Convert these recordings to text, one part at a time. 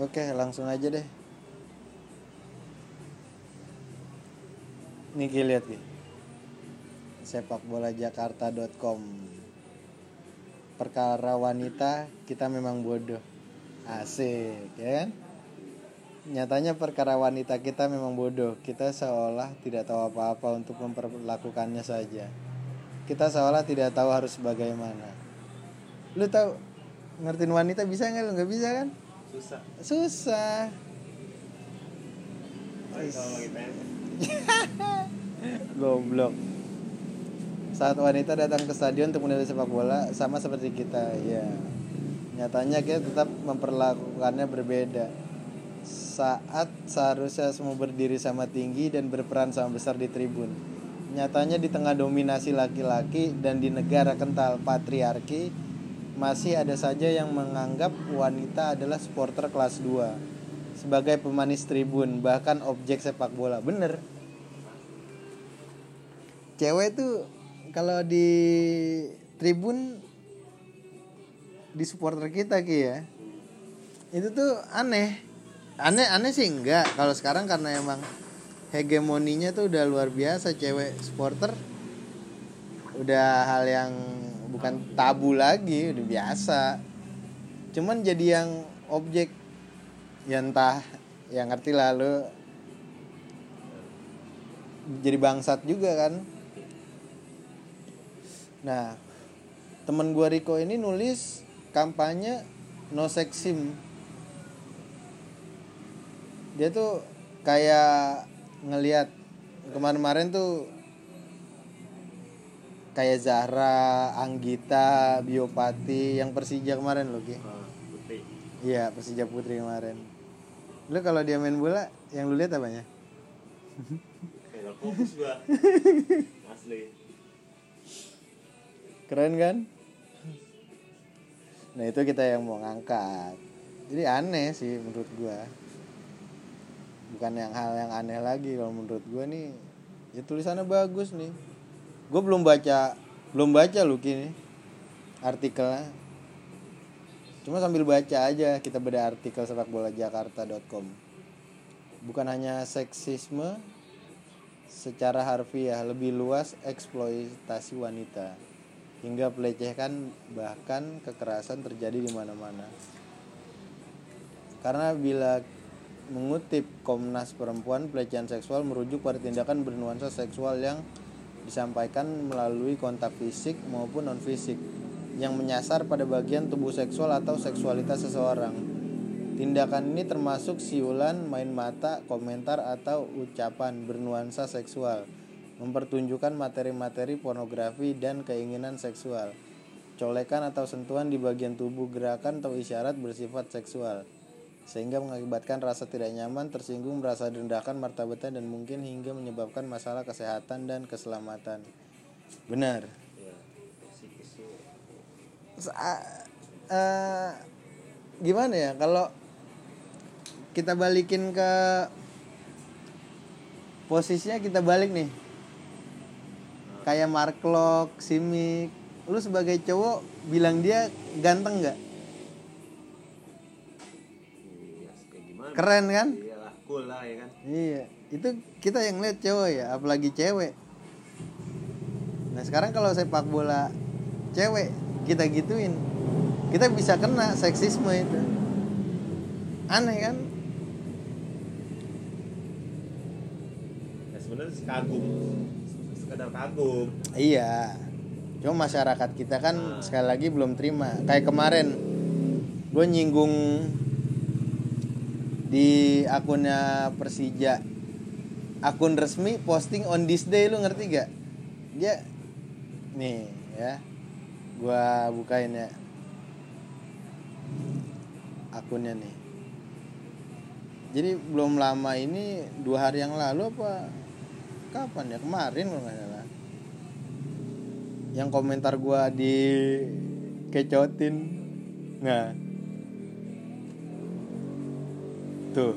Oke, langsung aja deh. Nih Ki lihat Ki. Sepakbolajakarta.com. Perkara wanita kita memang bodoh. Asik, ya kan? Nyatanya perkara wanita kita memang bodoh. Kita seolah tidak tahu apa-apa untuk memperlakukannya saja. Kita seolah tidak tahu harus bagaimana. Lu tahu ngertiin wanita bisa nggak? Lu nggak bisa kan? Susah Susah. Goblok. Saat wanita datang ke stadion untuk menilai sepak bola sama seperti kita, ya. Nyatanya kita tetap memperlakukannya berbeda. Saat seharusnya semua berdiri sama tinggi dan berperan sama besar di tribun. Nyatanya di tengah dominasi laki-laki dan di negara kental patriarki masih ada saja yang menganggap wanita adalah supporter kelas 2 sebagai pemanis tribun bahkan objek sepak bola. Bener, cewek tuh kalau di tribun di supporter kita ki ya itu tuh aneh. Aneh aneh sih enggak. Kalau sekarang karena emang hegemoninya tuh udah luar biasa cewek supporter. Udah hal yang bukan tabu lagi udah biasa. Cuman jadi yang objek. Ya entah yang ngerti lah lu. Jadi bangsat juga kan. Nah temen gua Riko ini nulis kampanye no sex sim. Dia tuh kayak ngelihat kemarin-kemarin tuh kayak Zahra, Anggita, Biopati yang Persija kemarin loh Ki. Ah, putih Iya, Persija Putri kemarin. Lu kalau dia main bola yang lu lihat apanya? kayak fokus gua asli Keren kan? Nah, itu kita yang mau ngangkat. Jadi aneh sih menurut gua. Bukan yang hal yang aneh lagi kalau menurut gua nih. Ya tulisannya bagus nih. Gue belum baca belum baca lu kini artikelnya. Cuma sambil baca aja kita beda artikel sepakbolajakarta.com. Bukan hanya seksisme secara harfiah lebih luas eksploitasi wanita hingga pelecehan bahkan kekerasan terjadi di mana-mana. Karena bila mengutip Komnas Perempuan, pelecehan seksual merujuk pada tindakan bernuansa seksual yang disampaikan melalui kontak fisik maupun non fisik yang menyasar pada bagian tubuh seksual atau seksualitas seseorang. Tindakan ini termasuk siulan, main mata, komentar atau ucapan bernuansa seksual, mempertunjukkan materi-materi pornografi dan keinginan seksual, colekan atau sentuhan di bagian tubuh gerakan atau isyarat bersifat seksual, sehingga mengakibatkan rasa tidak nyaman, tersinggung, merasa direndahkan martabatnya dan mungkin hingga menyebabkan masalah kesehatan dan keselamatan. Benar. ya eh, gimana ya kalau kita balikin ke posisinya kita balik nih kayak Mark Locke, Simic lu sebagai cowok bilang dia ganteng nggak keren kan? Iyalah cool lah ya kan? Iya. Itu kita yang lihat cowok ya apalagi cewek. Nah sekarang kalau sepak bola cewek kita gituin. Kita bisa kena seksisme itu. Aneh kan? Ya sebenarnya sih kagum. Sekedar kagum. Iya. Cuma masyarakat kita kan Nah. sekali lagi belum terima. Kayak kemarin gue nyinggung di akunnya Persija. Akun resmi posting on this day lu ngerti gak dia nih ya. Gua bukain ya. Akunnya nih. Jadi belum lama ini dua hari yang lalu apa kapan ya? Kemarin kalau nggak salah. Yang komentar gua di kecotin nggak tuh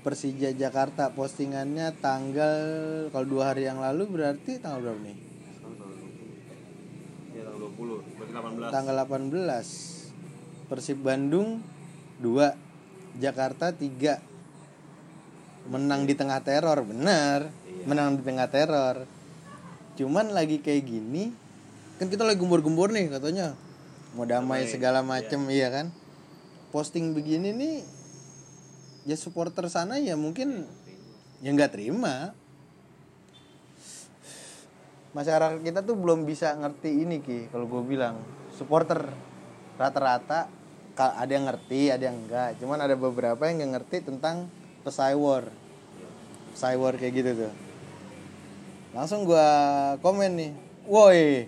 Persija Jakarta postingannya tanggal kalau dua hari yang lalu berarti tanggal berapa nih? sekarang tanggal 20 ya tanggal 20 berarti 18 Tanggal Persib Bandung 2 Jakarta 3 menang di tengah teror bener Iya. menang di tengah teror. Cuman lagi kayak gini kan kita lagi gembur-gembur nih katanya. Mau damai Damai, segala macem iya kan posting begini nih ya supporter sana ya mungkin ya nggak terima. Masyarakat kita tuh belum bisa ngerti ini ki kalau gue bilang. Supporter rata-rata ada yang ngerti ada yang enggak cuman ada beberapa yang nggak ngerti tentang pesai war. Pesai kayak gitu tuh. Langsung gua komen nih. Woi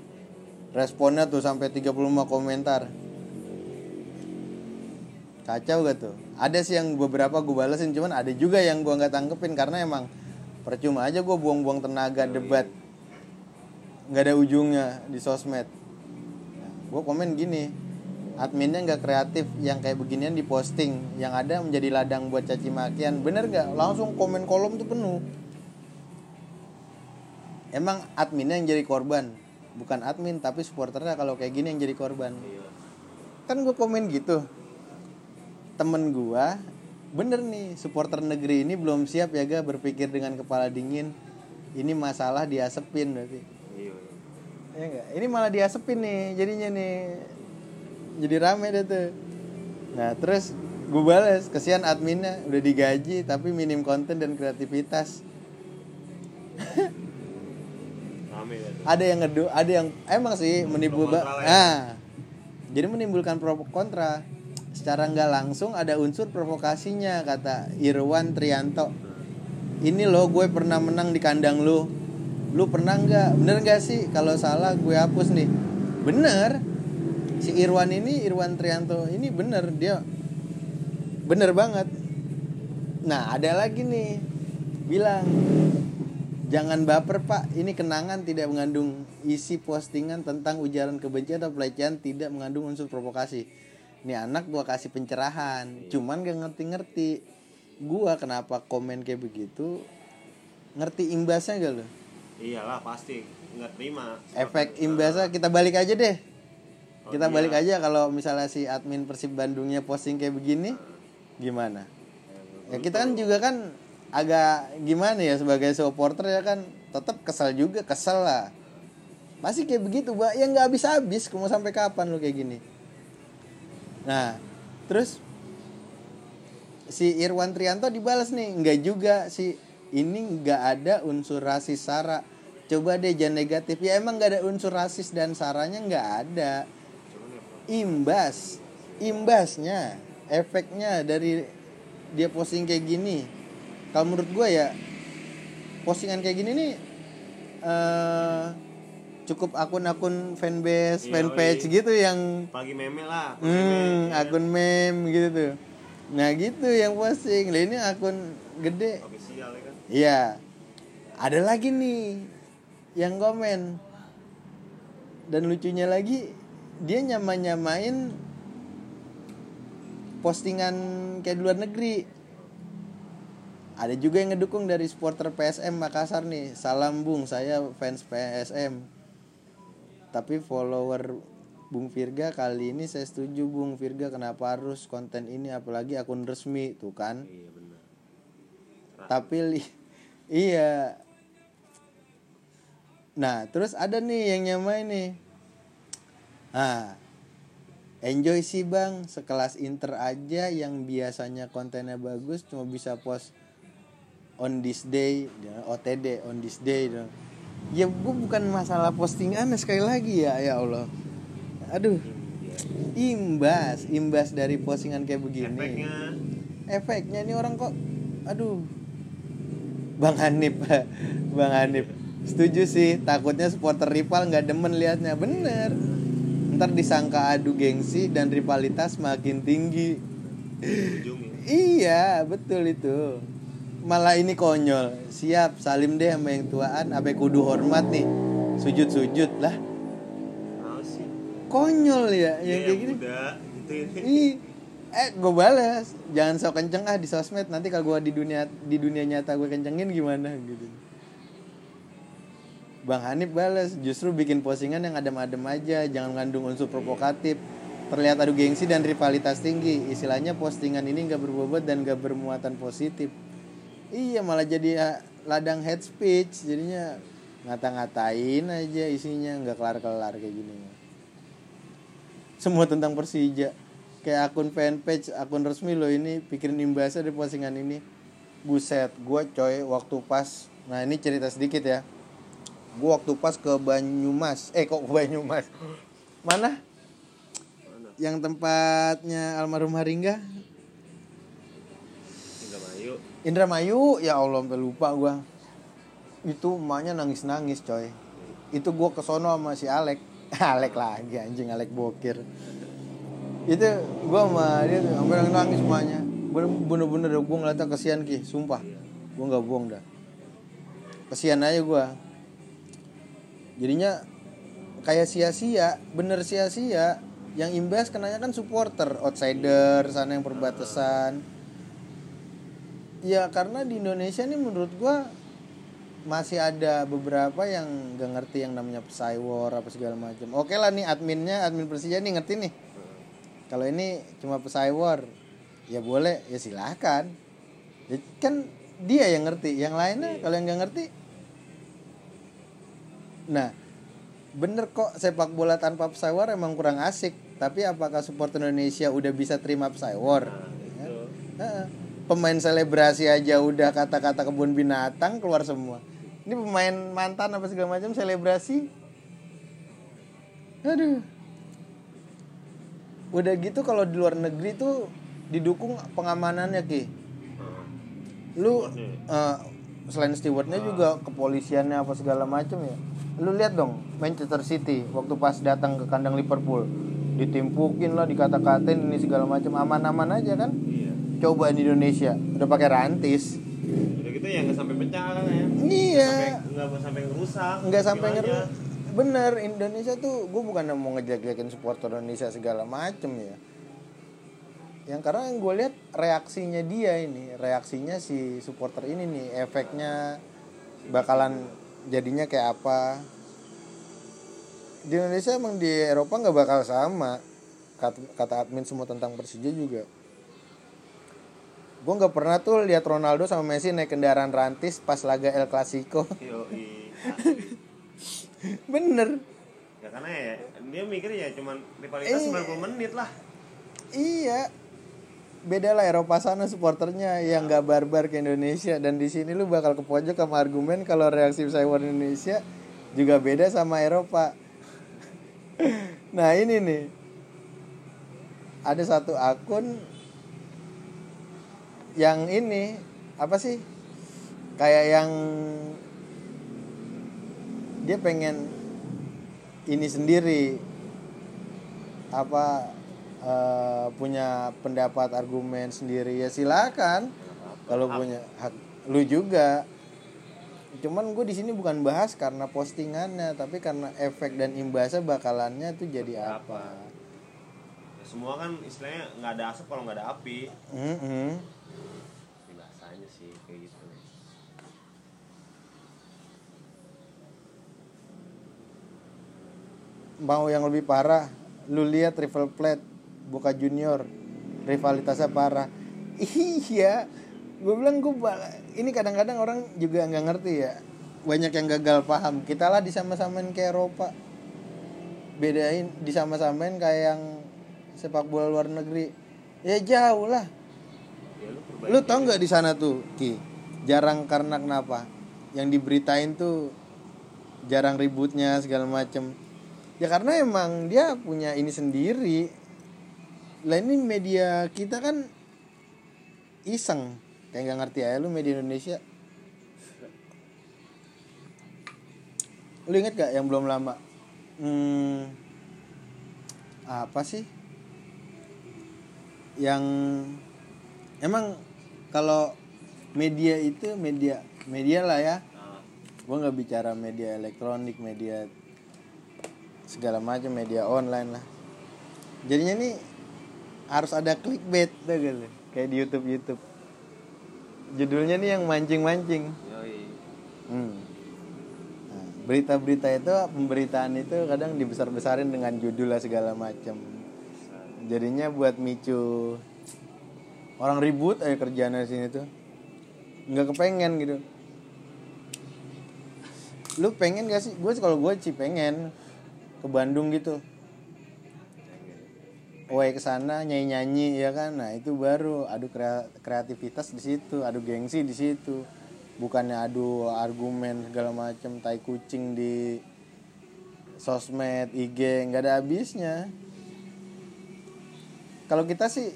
responnya tuh sampai 35 komentar kacau gak tuh? Ada sih yang beberapa gue balesin cuman ada juga yang gua nggak tanggepin karena emang percuma aja gue buang-buang tenaga debat. Nggak ada ujungnya di sosmed. Gue komen gini adminnya nggak kreatif yang kayak beginian diposting yang ada menjadi ladang buat caci makian. Bener nggak? Langsung komen kolom tuh penuh. Emang adminnya yang jadi korban? Bukan admin tapi supporternya kalau kayak gini yang jadi korban. Kan gue komen gitu temen gua bener nih supporter negeri ini belum siap ya ga berpikir dengan kepala dingin. Ini masalah diasepin berarti. Iya. ya enggak ini malah diasepin nih jadinya nih. Jadi rame deh tuh. Nah terus gue balas kesian adminnya udah digaji tapi minim konten dan kreativitas. Rame ya tuh. ada yang ngedu ada yang emang sih menimbul kontra lah ya. nah jadi menimbulkan pro kontra secara nggak langsung ada unsur provokasinya kata Irwan Trianto. Ini loh gue pernah menang di kandang lu. Lu pernah nggak? Bener nggak sih? Kalau salah gue hapus nih. Bener. Si Irwan ini Irwan Trianto ini bener dia bener banget. Nah ada lagi nih. Bilang Jangan baper pak, ini kenangan tidak mengandung isi postingan tentang ujaran kebencian atau pelecehan tidak mengandung unsur provokasi. Ini anak gua kasih pencerahan, cuman gak ngerti-ngerti. Gua kenapa komen kayak begitu? Ngerti imbasnya gak lo? Iyalah pasti nggak terima. Efek imbasnya kita balik aja deh. Oh, Kita iya. balik aja kalau misalnya si admin Persib Bandungnya posting kayak begini, gimana? Ya kita kan juga kan agak gimana ya sebagai supporter ya kan tetap kesel juga kesel lah masih kayak begitu mbak ya nggak habis habis mau sampai kapan lo kayak gini nah terus si Irwan Trianto dibalas nih nggak juga si ini nggak ada unsur rasis sara coba deh jangan negatif. Ya emang nggak ada unsur rasis dan saranya nggak ada. Imbas imbasnya efeknya dari dia posting kayak gini. Kalau menurut gue ya postingan kayak gini nih eh cukup akun-akun fanbase Iya, fanpage iya. gitu yang pagi meme lah. hmm, pagi meme, ya. akun meme gitu tuh nah gitu yang posting lah ini akun gede official ya kan. Iya. Ada lagi nih yang komen. Dan lucunya lagi dia nyama-nyamain postingan kayak di luar negeri. Ada juga yang ngedukung dari supporter PSM Makassar nih. Salam Bung, saya fans PSM. Tapi follower Bung Virga kali ini saya setuju Bung Virga kenapa harus konten ini apalagi akun resmi tuh kan Iya benar. tapi li- iya nah terus ada nih yang nyamain nih ah enjoy sih bang sekelas Inter aja yang biasanya kontennya bagus cuma bisa post on this day ya, OTD on this day dong. Ya gue bukan masalah postingan sekali lagi ya ya Allah. Aduh. Imbas imbas dari postingan kayak begini. Efeknya. Efeknya ini orang kok aduh. Bang Hanif Bang Hanif. Setuju sih takutnya supporter rival nggak demen liatnya. Bener. Ntar disangka adu gengsi dan rivalitas makin tinggi. Ujungnya. iya betul itu malah ini konyol. Siap salim deh sama yang tuaan. Abe kudu hormat nih. Sujud sujud lah konyol ya yang kayak gini. gitu ya. Ih, eh gue balas jangan sok kenceng ah di sosmed. Nanti kalau gue di dunia di dunia nyata gue kencengin gimana gitu. Bang Hanif balas justru bikin postingan yang adem-adem aja. Jangan ngandung unsur provokatif. Terlihat adu gengsi dan rivalitas tinggi. Istilahnya postingan ini nggak berbobot dan nggak bermuatan positif iya malah jadi ah, ladang head speech. Jadinya ngata-ngatain aja isinya nggak kelar-kelar kayak gini. Semua tentang Persija. Kayak akun fanpage akun resmi loh ini pikirin imbasnya dari postingan ini. Buset gue coy waktu pas nah ini cerita sedikit ya. Gue waktu pas ke Banyumas. Eh kok ke Banyumas? Mana Mana? yang tempatnya almarhum Haringga Mayu. Indramayu ya Allah sampai lupa gue itu emaknya nangis nangis coy. Itu gue kesono sama si Alek. Alek lagi anjing Alek bokir. Itu gue sama dia sampai nangis nangis emaknya. Bener-bener gue ngeliatnya kesian ki. Sumpah gue nggak bohong dah. Kesian aja gue jadinya kayak sia-sia bener sia-sia. Yang imbas kenanya kan supporter outsider sana yang perbatasan ya karena di Indonesia nih menurut gua masih ada beberapa yang gak ngerti yang namanya Psywar apa segala macam. Oke lah nih adminnya, admin Persija nih ngerti nih. Kalau ini cuma Psywar, ya boleh, ya silahkan. Ya, kan dia yang ngerti, yang lainnya kalau yang gak ngerti. Nah, bener kok sepak bola tanpa Psywar emang kurang asik. Tapi apakah supporter Indonesia udah bisa terima Psywar? Nah, itu. Heeh. Pemain selebrasi aja udah kata-kata kebun binatang keluar semua. Ini pemain mantan apa segala macam selebrasi. Aduh. Udah gitu kalau di luar negeri tuh didukung pengamanannya ki. Lu eh, selain stewardnya juga kepolisiannya apa segala macam ya. Lu lihat dong Manchester City waktu pas datang ke kandang Liverpool ditimpukin lah dikata-katain ini segala macam aman-aman aja kan Coba di Indonesia udah pakai rantis Udah gitu ya nggak sampai pecah kan ya. Iya. Sampai nggak sampai ngerusak. nggak sampai Gimana? ngeru bener Indonesia tuh gue bukan mau ngejelek-jelekin supporter Indonesia segala macem ya yang karena yang gue lihat reaksinya dia ini reaksinya si supporter ini nih efeknya bakalan jadinya kayak apa di Indonesia emang di Eropa nggak bakal sama kata, kata admin semua tentang Persija juga gue nggak pernah tuh lihat Ronaldo sama Messi naik kendaraan rantis pas laga El Clasico Yoi. Bener Ya karena ya dia mikir ya cuman rivalitas Iya. 90 menit lah. Iya. Beda lah Eropa sana supporternya yang gak barbar ke Indonesia dan di sini lu bakal ke pojok sama argumen kalau reaksi Cyber Indonesia juga beda sama Eropa. nah, ini nih. Ada satu akun yang ini apa sih? Kayak yang dia pengen ini sendiri. Apa eh, punya pendapat argumen sendiri. Ya silakan. Kalau punya hak. Lu juga. Cuman gue di sini bukan bahas karena postingannya tapi karena efek dan imbasnya bakalannya tuh jadi apa? Ya, semua kan istilahnya nggak ada asap kalau nggak ada api. Bahasanya sih kayak gitu. mau yang lebih parah lu lihat Rival Plate Boca Junior rivalitasnya parah. Iya gue bilang gue ini kadang-kadang orang juga nggak ngerti ya. Banyak yang gagal paham. Kita lah disama-samain kayak Eropa. Bedain disama-samain kayak yang sepak bola luar negeri. Ya jauh lah Ya lu tau nggak di sana tuh ki? Jarang karena kenapa? Yang diberitain tuh jarang ributnya segala macem. Ya karena emang dia punya ini sendiri. Lah ini media kita kan iseng. Kayak nggak ngerti aja lu media Indonesia. Lu inget gak yang belum lama? Hmm, apa sih? Yang emang kalau media itu media media lah ya. Gue nggak bicara media elektronik media segala macam media online lah. Jadinya nih harus ada clickbait tuh gitu kayak di YouTube YouTube. Judulnya nih yang mancing mancing. Hmm. Nah, berita-berita itu pemberitaan itu kadang dibesar-besarin dengan judul lah segala macam. Jadinya buat micu orang ribut aja di sini tuh. Nggak kepengen gitu. Lu pengen gak sih? Gue kalau gue sih pengen. Ke Bandung gitu. Woi ke sana nyanyi nyanyi ya kan? Nah itu baru. Adu krea- kreativitas di situ adu gengsi di situ. Bukannya adu argumen segala macem tai kucing di sosmed IG nggak ada habisnya. Kalau kita sih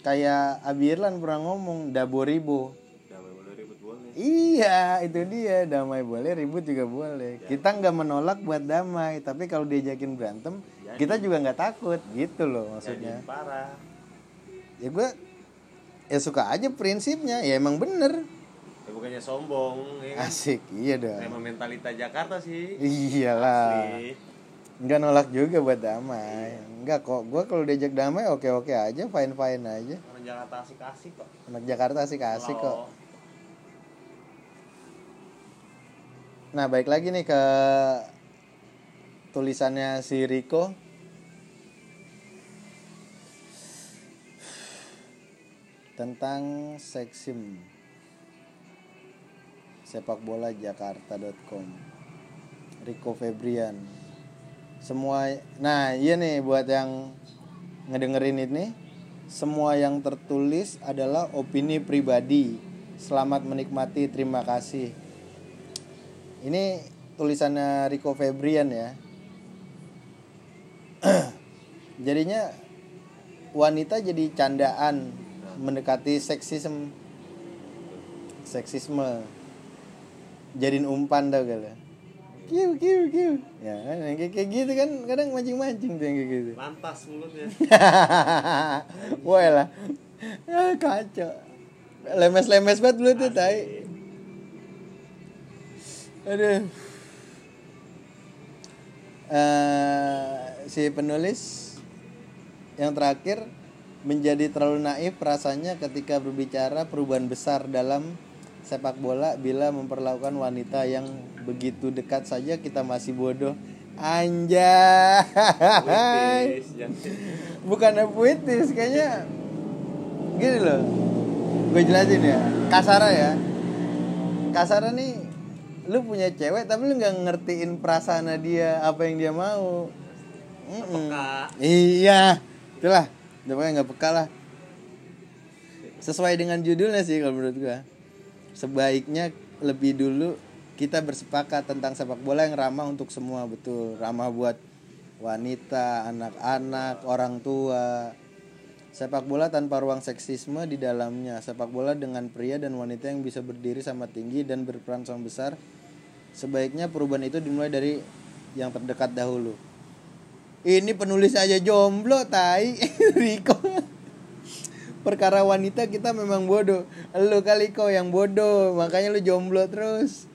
kayak Abirlan pernah ngomong daboribo damai boleh ribut boleh Iya, itu dia. Damai boleh, ribut juga boleh. Kita nggak menolak buat damai, tapi kalau diajakin berantem, kita juga nggak takut, gitu loh jadi maksudnya. parah Ya gue, ya suka aja prinsipnya. Ya emang bener. ya bukannya sombong ya kan Asik, iya dong. emang mentalita Jakarta sih Iyalah. Asli. Nggak nolak juga buat damai. Nggak kok. Gue kalau diajak damai oke-oke aja, fine-fine aja. orang Jakarta asik-asik kok Anak Jakarta asik-asik kok. Kalau Nah, baik lagi nih ke tulisannya si Riko. Tentang seksim sepak bola jakarta.com Riko Febrian semua nah iya nih buat yang ngedengerin ini semua yang tertulis adalah opini pribadi selamat menikmati terima kasih ini tulisannya Rico Febrian ya. Jadinya wanita jadi candaan mendekati seksisme. Seksisme. Jadiin umpan tau gak? Kiu kiu kiu. Ya kan yang kayak gitu kan kadang mancing-mancing tuh yang kayak gitu. lantas mulutnya Wah lah. Ah, kacau. Lemes-lemes banget lu tuh tai. Aduh. Eh, si penulis yang terakhir menjadi terlalu naif rasanya ketika berbicara perubahan besar dalam sepak bola bila memperlakukan wanita yang begitu dekat saja kita masih bodoh. Anjay. Jangan. Bukannya puitis kayaknya gini loh. Gue jelasin ya. Kasara ya. Kasara nih lu punya cewek tapi lu nggak ngertiin perasaan dia apa yang dia mau Mm-mm. Peka. iya itulah pokoknya nggak peka lah sesuai dengan judulnya sih kalau menurut gua sebaiknya lebih dulu kita bersepakat tentang sepak bola yang ramah untuk semua betul. Ramah buat wanita anak-anak orang tua. Sepak bola tanpa ruang seksisme di dalamnya. Sepak bola dengan pria dan wanita yang bisa berdiri sama tinggi dan berperan sama besar sebaiknya perubahan itu dimulai dari yang terdekat dahulu. Ini penulis aja jomblo tai. Riko perkara wanita kita memang bodoh. Lu kali kau yang bodoh makanya lu jomblo terus